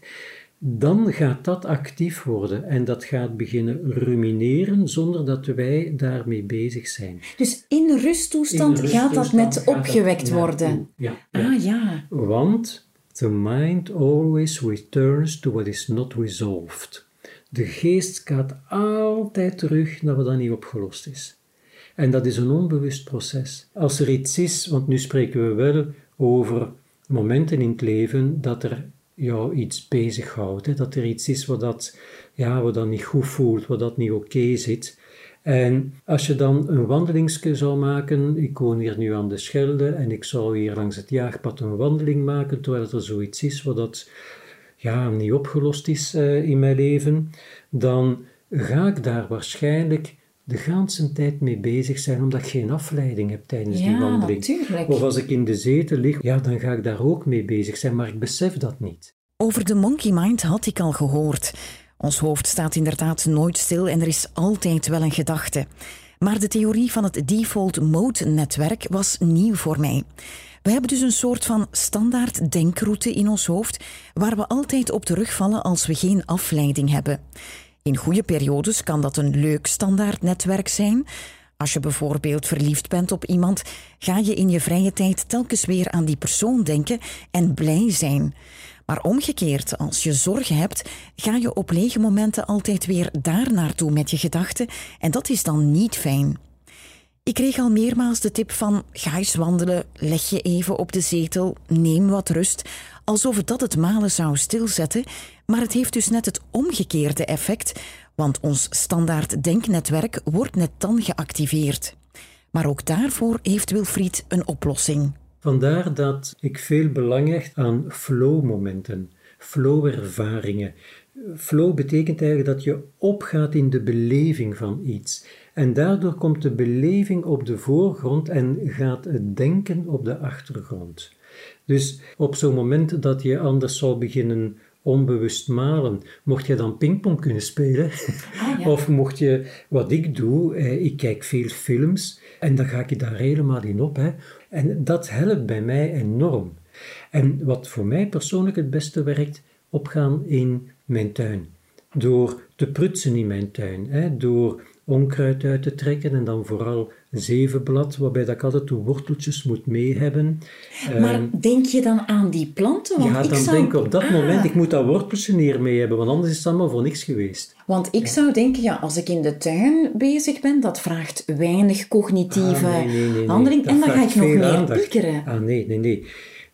dan gaat dat actief worden en dat gaat beginnen rumineren zonder dat wij daarmee bezig zijn. Dus in rusttoestand, gaat dat net opgewekt worden? Ja, ja. Ah ja. Want the mind always returns to what is not resolved. De geest gaat altijd terug naar wat dan niet opgelost is. En dat is een onbewust proces. Als er iets is, want nu spreken we wel over momenten in het leven dat er jou iets bezighoudt, hè, dat er iets is wat dat, ja, wat dat niet goed voelt, wat dat niet oké zit. En als je dan een wandelingsje zou maken, ik woon hier nu aan de Schelde en ik zou hier langs het jaagpad een wandeling maken, terwijl er zoiets is wat dat ja, niet opgelost is uh, in mijn leven, dan ga ik daar waarschijnlijk de ganse tijd mee bezig zijn, omdat ik geen afleiding heb tijdens ja, die wandeling. Natuurlijk. Of als ik in de zetel lig, ja, dan ga ik daar ook mee bezig zijn, maar ik besef dat niet. Over de monkey mind had ik al gehoord. Ons hoofd staat inderdaad nooit stil en er is altijd wel een gedachte. Maar de theorie van het default mode netwerk was nieuw voor mij. We hebben dus een soort van standaard denkroute in ons hoofd waar we altijd op terugvallen als we geen afleiding hebben. In goede periodes kan dat een leuk standaard netwerk zijn. Als je bijvoorbeeld verliefd bent op iemand, ga je in je vrije tijd telkens weer aan die persoon denken en blij zijn. Maar omgekeerd, als je zorgen hebt, ga je op lege momenten altijd weer daar naartoe met je gedachten en dat is dan niet fijn. Ik kreeg al meermaals de tip van ga eens wandelen, leg je even op de zetel, neem wat rust, alsof dat het malen zou stilzetten, maar het heeft dus net het omgekeerde effect, want ons standaard denknetwerk wordt net dan geactiveerd. Maar ook daarvoor heeft Wilfried een oplossing. Vandaar dat ik veel belang hecht aan flow-momenten, flow-ervaringen. Flow betekent eigenlijk dat je opgaat in de beleving van iets. En daardoor komt de beleving op de voorgrond en gaat het denken op de achtergrond. Dus op zo'n moment dat je anders zou beginnen onbewust malen, mocht je dan pingpong kunnen spelen? Ah, of mocht je, wat ik doe, eh, ik kijk veel films en dan ga ik daar helemaal in op. Hè. En dat helpt bij mij enorm. En wat voor mij persoonlijk het beste werkt, opgaan in mijn tuin. Door te prutsen in mijn tuin, hè, door onkruid uit te trekken en dan vooral zevenblad, waarbij dat ik altijd de worteltjes moet mee hebben. Maar uh, denk je dan aan die planten? Want ja, ik dan zou... denk ik op dat ah. moment, ik moet dat worteltje neer mee hebben, want anders is het allemaal voor niks geweest. Want ik ja. zou denken, ja, als ik in de tuin bezig ben, dat vraagt weinig cognitieve ah, nee, nee, nee, handeling. En dan ga ik nog meer piekeren. Ah, nee, nee, nee.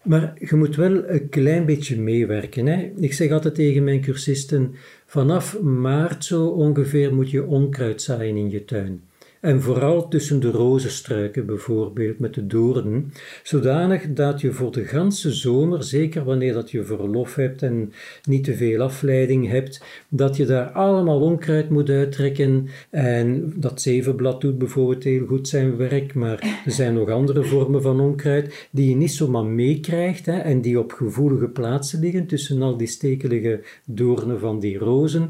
Maar je moet wel een klein beetje meewerken. Hè? Ik zeg altijd tegen mijn cursisten, vanaf maart zo ongeveer moet je onkruid zaaien in je tuin. En vooral tussen de rozenstruiken bijvoorbeeld, met de doornen, zodanig dat je voor de ganse zomer, zeker wanneer dat je verlof hebt en niet te veel afleiding hebt, dat je daar allemaal onkruid moet uittrekken. En dat zevenblad doet bijvoorbeeld heel goed zijn werk, maar er zijn nog andere vormen van onkruid die je niet zomaar meekrijgt en die op gevoelige plaatsen liggen tussen al die stekelige doornen van die rozen.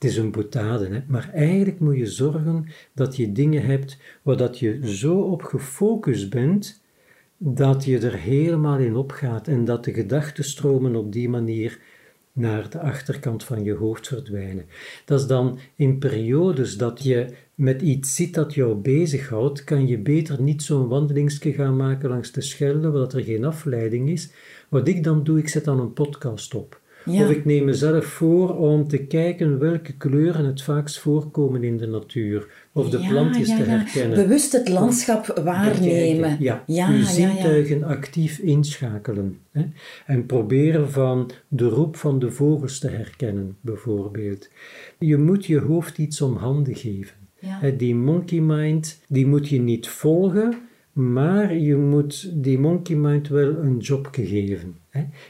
Het is een boetade, hè? maar eigenlijk moet je zorgen dat je dingen hebt waar dat je zo op gefocust bent dat je er helemaal in opgaat en dat de gedachtenstromen op die manier naar de achterkant van je hoofd verdwijnen. Dat is dan in periodes dat je met iets zit dat jou bezighoudt, kan je beter niet zo'n wandelingsje gaan maken langs de Schelde, waar er geen afleiding is. Wat ik dan doe, ik zet dan een podcast op. Of ik neem mezelf voor om te kijken welke kleuren het vaakst voorkomen in de natuur. Of de plantjes te herkennen. Bewust het landschap waarnemen. Ja, uw zintuigen actief inschakelen. Hè? En proberen van de roep van de vogels te herkennen, bijvoorbeeld. Je moet je hoofd iets om handen geven. Die monkey mind, die moet je niet volgen, maar je moet die monkey mind wel een job geven.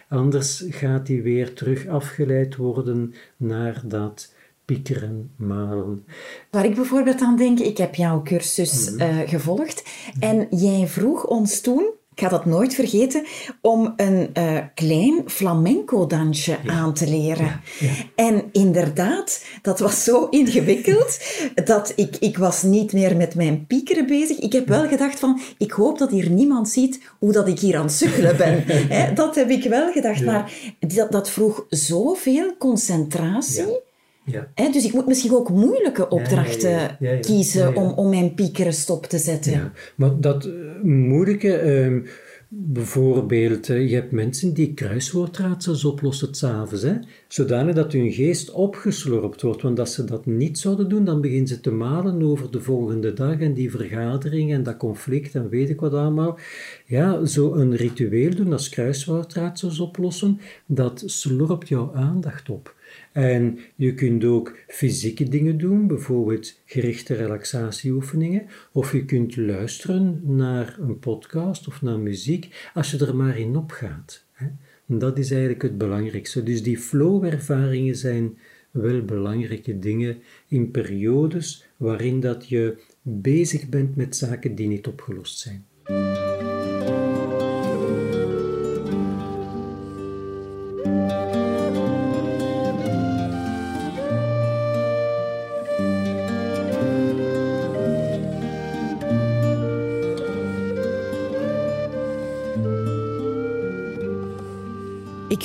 Anders gaat die weer terug afgeleid worden naar dat piekeren, malen. Waar ik bijvoorbeeld aan denk, ik heb jouw cursus uh, gevolgd en jij vroeg ons toen ik ga dat nooit vergeten, om een uh, klein flamenco-dansje aan te leren. Ja, en inderdaad, dat was zo ingewikkeld dat ik, ik was niet meer met mijn piekeren bezig. Ik heb wel gedacht van, ik hoop dat hier niemand ziet hoe dat ik hier aan het sukkelen ben. dat heb ik wel gedacht, maar dat, dat vroeg zoveel concentratie. Ja. dus ik moet misschien ook moeilijke opdrachten kiezen om, om mijn piekeren stop te zetten. Ja, maar dat uh, moeilijke, ehm, bijvoorbeeld, uh, je hebt mensen die kruiswoordraadsels oplossen s'avonds, zodanig dat hun geest opgeslorpt wordt. Want als ze dat niet zouden doen, dan beginnen ze te malen over de volgende dag en die vergadering en dat conflict en weet ik wat allemaal. Ja, zo een ritueel doen als kruiswoordraadsels oplossen, dat slorpt jouw aandacht op. En je kunt ook fysieke dingen doen, bijvoorbeeld gerichte relaxatieoefeningen, of je kunt luisteren naar een podcast of naar muziek, als je er maar in opgaat. Dat is eigenlijk het belangrijkste. Dus die flow-ervaringen zijn wel belangrijke dingen in periodes waarin dat je bezig bent met zaken die niet opgelost zijn.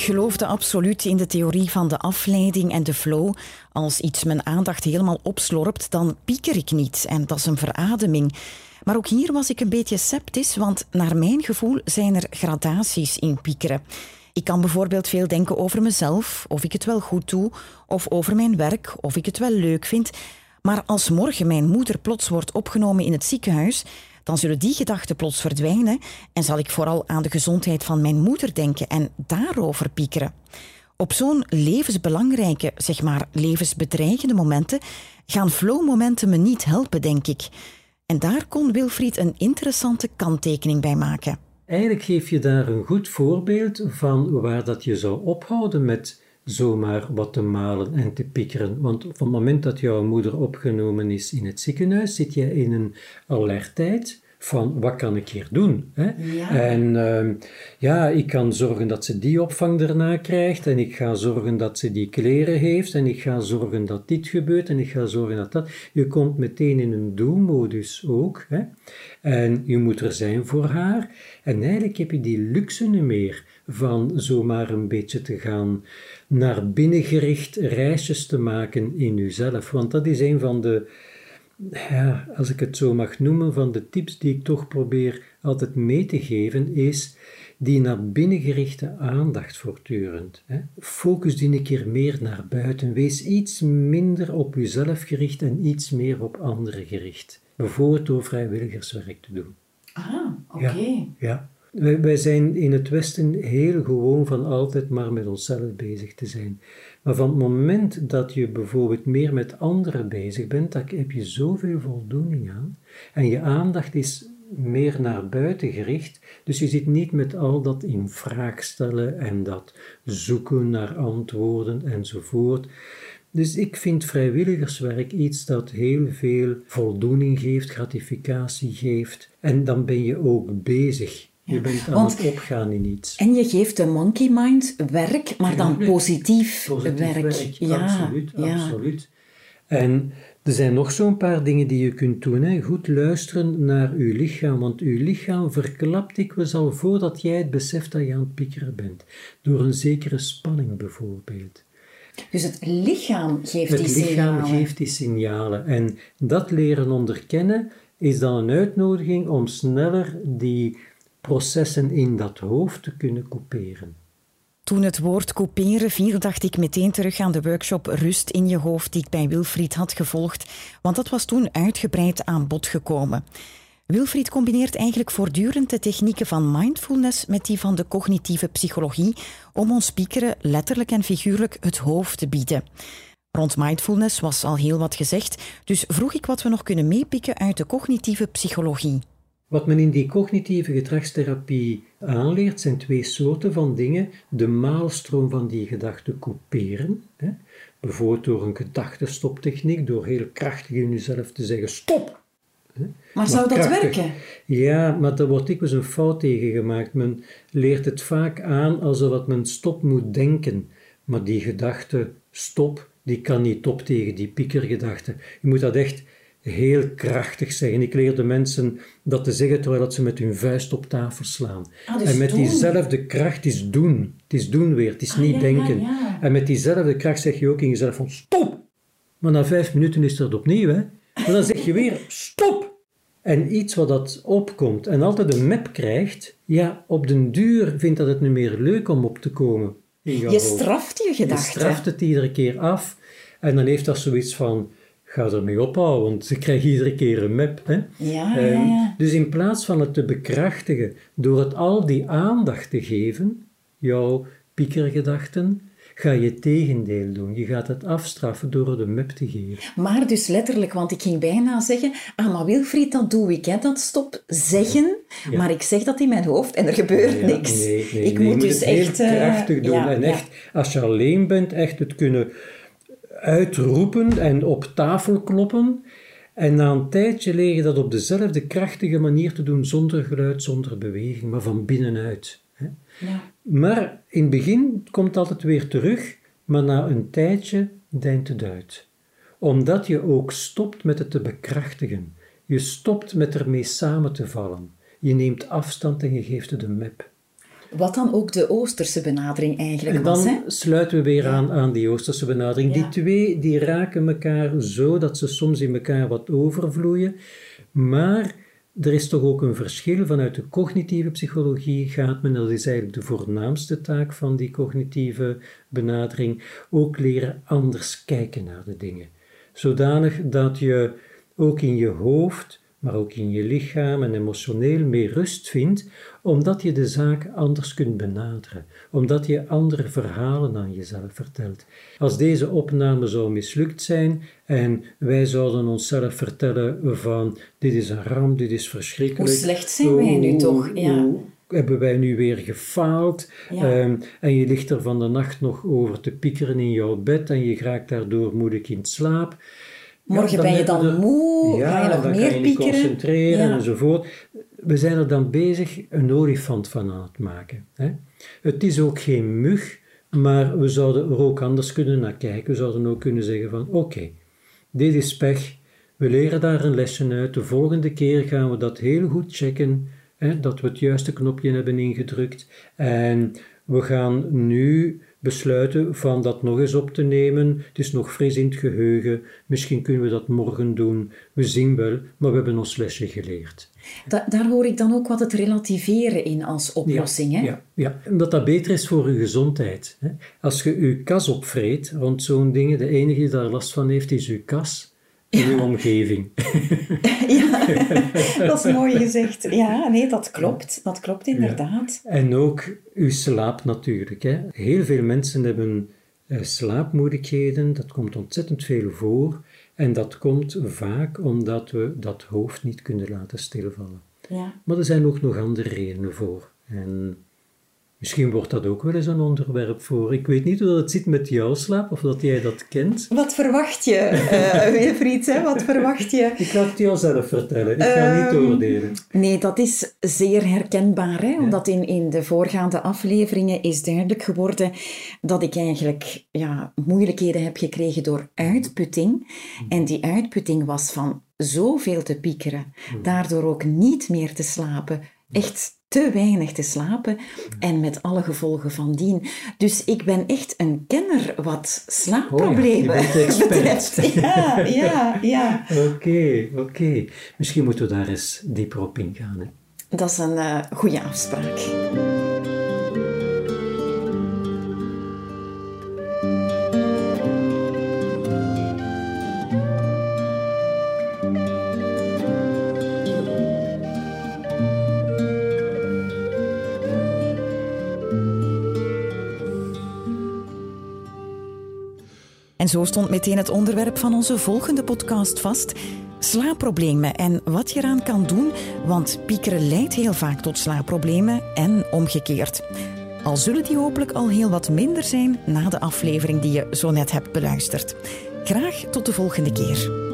Geloofde absoluut in de theorie van de afleiding en de flow. Als iets mijn aandacht helemaal opslorpt, dan pieker ik niet en dat is een verademing. Maar ook hier was ik een beetje sceptisch, want naar mijn gevoel zijn er gradaties in piekeren. Ik kan bijvoorbeeld veel denken over mezelf, of ik het wel goed doe, of over mijn werk, of ik het wel leuk vind. Maar als morgen mijn moeder plots wordt opgenomen in het ziekenhuis, dan zullen die gedachten plots verdwijnen en zal ik vooral aan de gezondheid van mijn moeder denken en daarover piekeren. Op zo'n levensbelangrijke, zeg maar levensbedreigende momenten gaan flow-momenten me niet helpen, denk ik. En daar kon Wilfried een interessante kanttekening bij maken. Eigenlijk geef je daar een goed voorbeeld van waar dat je zou ophouden met zomaar wat te malen en te piekeren. Want op het moment dat jouw moeder opgenomen is in het ziekenhuis, zit je in een alertheid van wat kan ik hier doen? Hè? En uh, ja, ik kan zorgen dat ze die opvang daarna krijgt en ik ga zorgen dat ze die kleren heeft en ik ga zorgen dat dit gebeurt en ik ga zorgen dat dat. Je komt meteen in een doelmodus ook. Hè? En je moet er zijn voor haar. En eigenlijk heb je die luxe niet meer van zomaar een beetje te gaan naar binnen gericht reisjes te maken in jezelf. Want dat is een van de, ja, als ik het zo mag noemen, van de tips die ik toch probeer altijd mee te geven, is die naar binnen gerichte aandacht voortdurend. Hè. Focus die een keer meer naar buiten. Wees iets minder op jezelf gericht en iets meer op anderen gericht. Bijvoorbeeld door vrijwilligerswerk te doen. Ah, oké. ja. Wij, zijn in het Westen heel gewoon van altijd maar met onszelf bezig te zijn. Maar van het moment dat je bijvoorbeeld meer met anderen bezig bent, dan heb je zoveel voldoening aan. En je aandacht is meer naar buiten gericht. Dus je zit niet met al dat in vraag stellen en dat zoeken naar antwoorden enzovoort. Dus ik vind vrijwilligerswerk iets dat heel veel voldoening geeft, gratificatie geeft. En dan ben je ook bezig. Je bent aan het opgaan in iets. En je geeft de monkey mind werk, maar dan positief, Positief werk. werk, Ja, absoluut, ja. absoluut. En er zijn nog zo'n paar dingen die je kunt doen. Hè. Goed luisteren naar uw lichaam, want uw lichaam verklapt dikwijls al voordat jij het beseft dat je aan het piekeren bent. Door een zekere spanning bijvoorbeeld. Dus het lichaam geeft Het die lichaam signalen. geeft die signalen. En dat leren onderkennen is dan een uitnodiging om sneller die processen in dat hoofd te kunnen couperen. Toen het woord couperen viel, dacht ik meteen terug aan de workshop Rust in je hoofd die ik bij Wilfried had gevolgd, want dat was toen uitgebreid aan bod gekomen. Wilfried combineert eigenlijk voortdurend de technieken van mindfulness met die van de cognitieve psychologie om ons piekeren letterlijk en figuurlijk het hoofd te bieden. Rond mindfulness was al heel wat gezegd, dus vroeg ik wat we nog kunnen meepikken uit de cognitieve psychologie. Wat men in die cognitieve gedragstherapie aanleert, zijn twee soorten van dingen. De maalstroom van die gedachten couperen. Hè? Bijvoorbeeld door een gedachtenstoptechniek, door heel krachtig in jezelf te zeggen stop. Maar zou dat werken? Ja, maar daar wordt dikwijls een fout tegen gemaakt. Men leert het vaak aan alsof dat men stop moet denken. Maar die gedachte stop, die kan niet op tegen die piekergedachte. Je moet dat echt heel krachtig zeggen. Ik leer de mensen dat te zeggen terwijl dat ze met hun vuist op tafel slaan. Ah, en met doen. diezelfde kracht is doen. Het is doen weer, het is Ah, niet ja, denken. ja. En met diezelfde kracht zeg je ook in jezelf van stop. Maar na vijf minuten is dat opnieuw. Hè? Maar dan zeg je weer stop. En iets wat dat opkomt en altijd een map krijgt, ja, op den duur vindt dat het niet meer leuk om op te komen. Je hoofd. straft je Je gedachten. straft het iedere keer af. En dan heeft dat zoiets van, ga ermee ophouden, want ze krijgen iedere keer een map. Hè? Ja, ja, Ehm, ja. Dus in plaats van het te bekrachtigen, door het al die aandacht te geven, jouw piekergedachten, ga je het tegendeel doen. Je gaat het afstraffen door een map te geven. Maar dus letterlijk, want ik ging bijna zeggen, ah, maar Wilfried, dat doe ik, hè, dat stop zeggen. Ja. Maar ik zeg dat in mijn hoofd en er gebeurt Ja, niks. nee, nee, ik nee, moet dus heel echt... eh, krachtig doen. ja, en ja. echt, als je alleen bent, echt het kunnen uitroepen en op tafel kloppen. En na een tijdje leer je dat op dezelfde krachtige manier te doen, zonder geluid, zonder beweging, maar van binnenuit. hè. Ja. Maar in het begin komt het altijd weer terug, maar na een tijdje deint het uit. Omdat je ook stopt met het te bekrachtigen. Je stopt met ermee samen te vallen. Je neemt afstand en je geeft het een map. Wat dan ook de Oosterse benadering eigenlijk En was. dan Hè? sluiten we weer aan aan die Oosterse benadering. Die twee die raken elkaar zo dat ze soms in elkaar wat overvloeien. Maar er is toch ook een verschil. Vanuit de cognitieve psychologie gaat men, dat is eigenlijk de voornaamste taak van die cognitieve benadering, ook leren anders kijken naar de dingen. Zodanig dat je ook in je hoofd, maar ook in je lichaam en emotioneel meer rust vindt, omdat je de zaak anders kunt benaderen, omdat je andere verhalen aan jezelf vertelt. Als deze opname zou mislukt zijn en wij zouden onszelf vertellen van dit is een ramp, dit is verschrikkelijk. Hoe slecht zijn wij nu toch? Ja. hebben wij nu weer gefaald? Ja. Ehm, en je ligt er van de nacht nog over te piekeren in jouw bed en je raakt daardoor moeilijk in slaap. Morgen Ja, ben je dan moe, ja, ga je nog dan meer kan je piekeren. concentreren Ja. enzovoort. We zijn er dan bezig een olifant van aan het maken. Hè? Het is ook geen mug, maar we zouden er ook anders kunnen naar kijken. We zouden ook kunnen zeggen van oké, dit is pech. We leren daar een lesje uit. De volgende keer gaan we dat heel goed checken. Hè, dat we het juiste knopje hebben ingedrukt. En we gaan nu besluiten van dat nog eens op te nemen. Het is nog fris in het geheugen. Misschien kunnen we dat morgen doen. We zien wel, maar we hebben ons lesje geleerd. Da- daar hoor ik dan ook wat het relativeren in als oplossing. hè? Ja, ja, omdat dat beter is voor je gezondheid. Hè. Als je je kas opvreet rond zo'n dingen, de enige die daar last van heeft, is je kas. In uw omgeving. ja, dat is mooi gezegd. Ja, nee, dat klopt. Dat klopt inderdaad. En ook uw slaap natuurlijk. Hè. Heel veel mensen hebben uh, slaapmoeilijkheden. Dat komt ontzettend veel voor. En dat komt vaak omdat we dat hoofd niet kunnen laten stilvallen. Ja. Maar er zijn ook nog andere redenen voor. En Misschien wordt dat ook wel eens een onderwerp voor. Ik weet niet hoe dat zit met jouw slaap, of dat jij dat kent. Wat verwacht je, uh, Wilfried? Hè? Wat verwacht je? Ik ga het jou zelf vertellen. Ik ga niet ehm, oordelen. Nee, dat is zeer herkenbaar. Hè? Omdat in, in de voorgaande afleveringen is duidelijk geworden dat ik eigenlijk ja, moeilijkheden heb gekregen door uitputting. En die uitputting was van zoveel te piekeren, hmm. daardoor ook niet meer te slapen. Echt te weinig te slapen en met alle gevolgen van dien. Dus ik ben echt een kenner wat slaapproblemen oh betreft. Ja, ja, ja. Oké, oké. Misschien moeten we daar eens dieper op ingaan. Hè? Dat is een uh, goede afspraak. En zo stond meteen het onderwerp van onze volgende podcast vast: slaapproblemen en wat je eraan kan doen, want piekeren leidt heel vaak tot slaapproblemen en omgekeerd. Al zullen die hopelijk al heel wat minder zijn na de aflevering die je zo net hebt beluisterd. Graag tot de volgende keer.